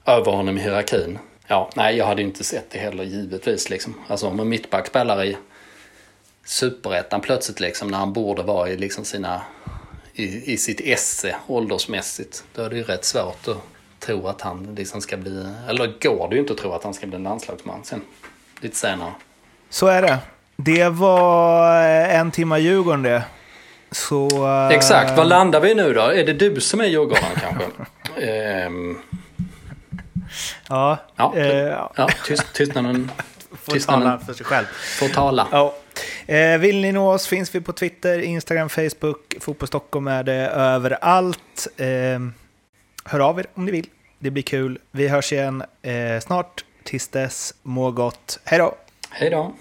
över honom i hierarkin. Ja, nej, jag hade ju inte sett det heller givetvis liksom. Alltså om en mittback spelar i superettan plötsligt liksom när han borde vara i liksom sina i, i sitt esse åldersmässigt. Då är det ju rätt svårt att tro att han liksom ska bli, eller går det ju inte att tro att han ska bli en landslagsman sen, lite senare. Så är det. Det var en timma Djurgården det. Så, uh... Exakt, var landar vi nu då? Är det du som är Djurgården kanske? um... Ja. Ja, uh, ja tyst, tystnaden. Får tala för sig själv. Får tala. Ja. Eh, vill ni nå oss finns vi på Twitter, Instagram, Facebook. Fotboll Stockholm är det överallt. Eh, hör av er om ni vill. Det blir kul. Vi hörs igen eh, snart. Tills dess, må gott. Hej då! Hej då!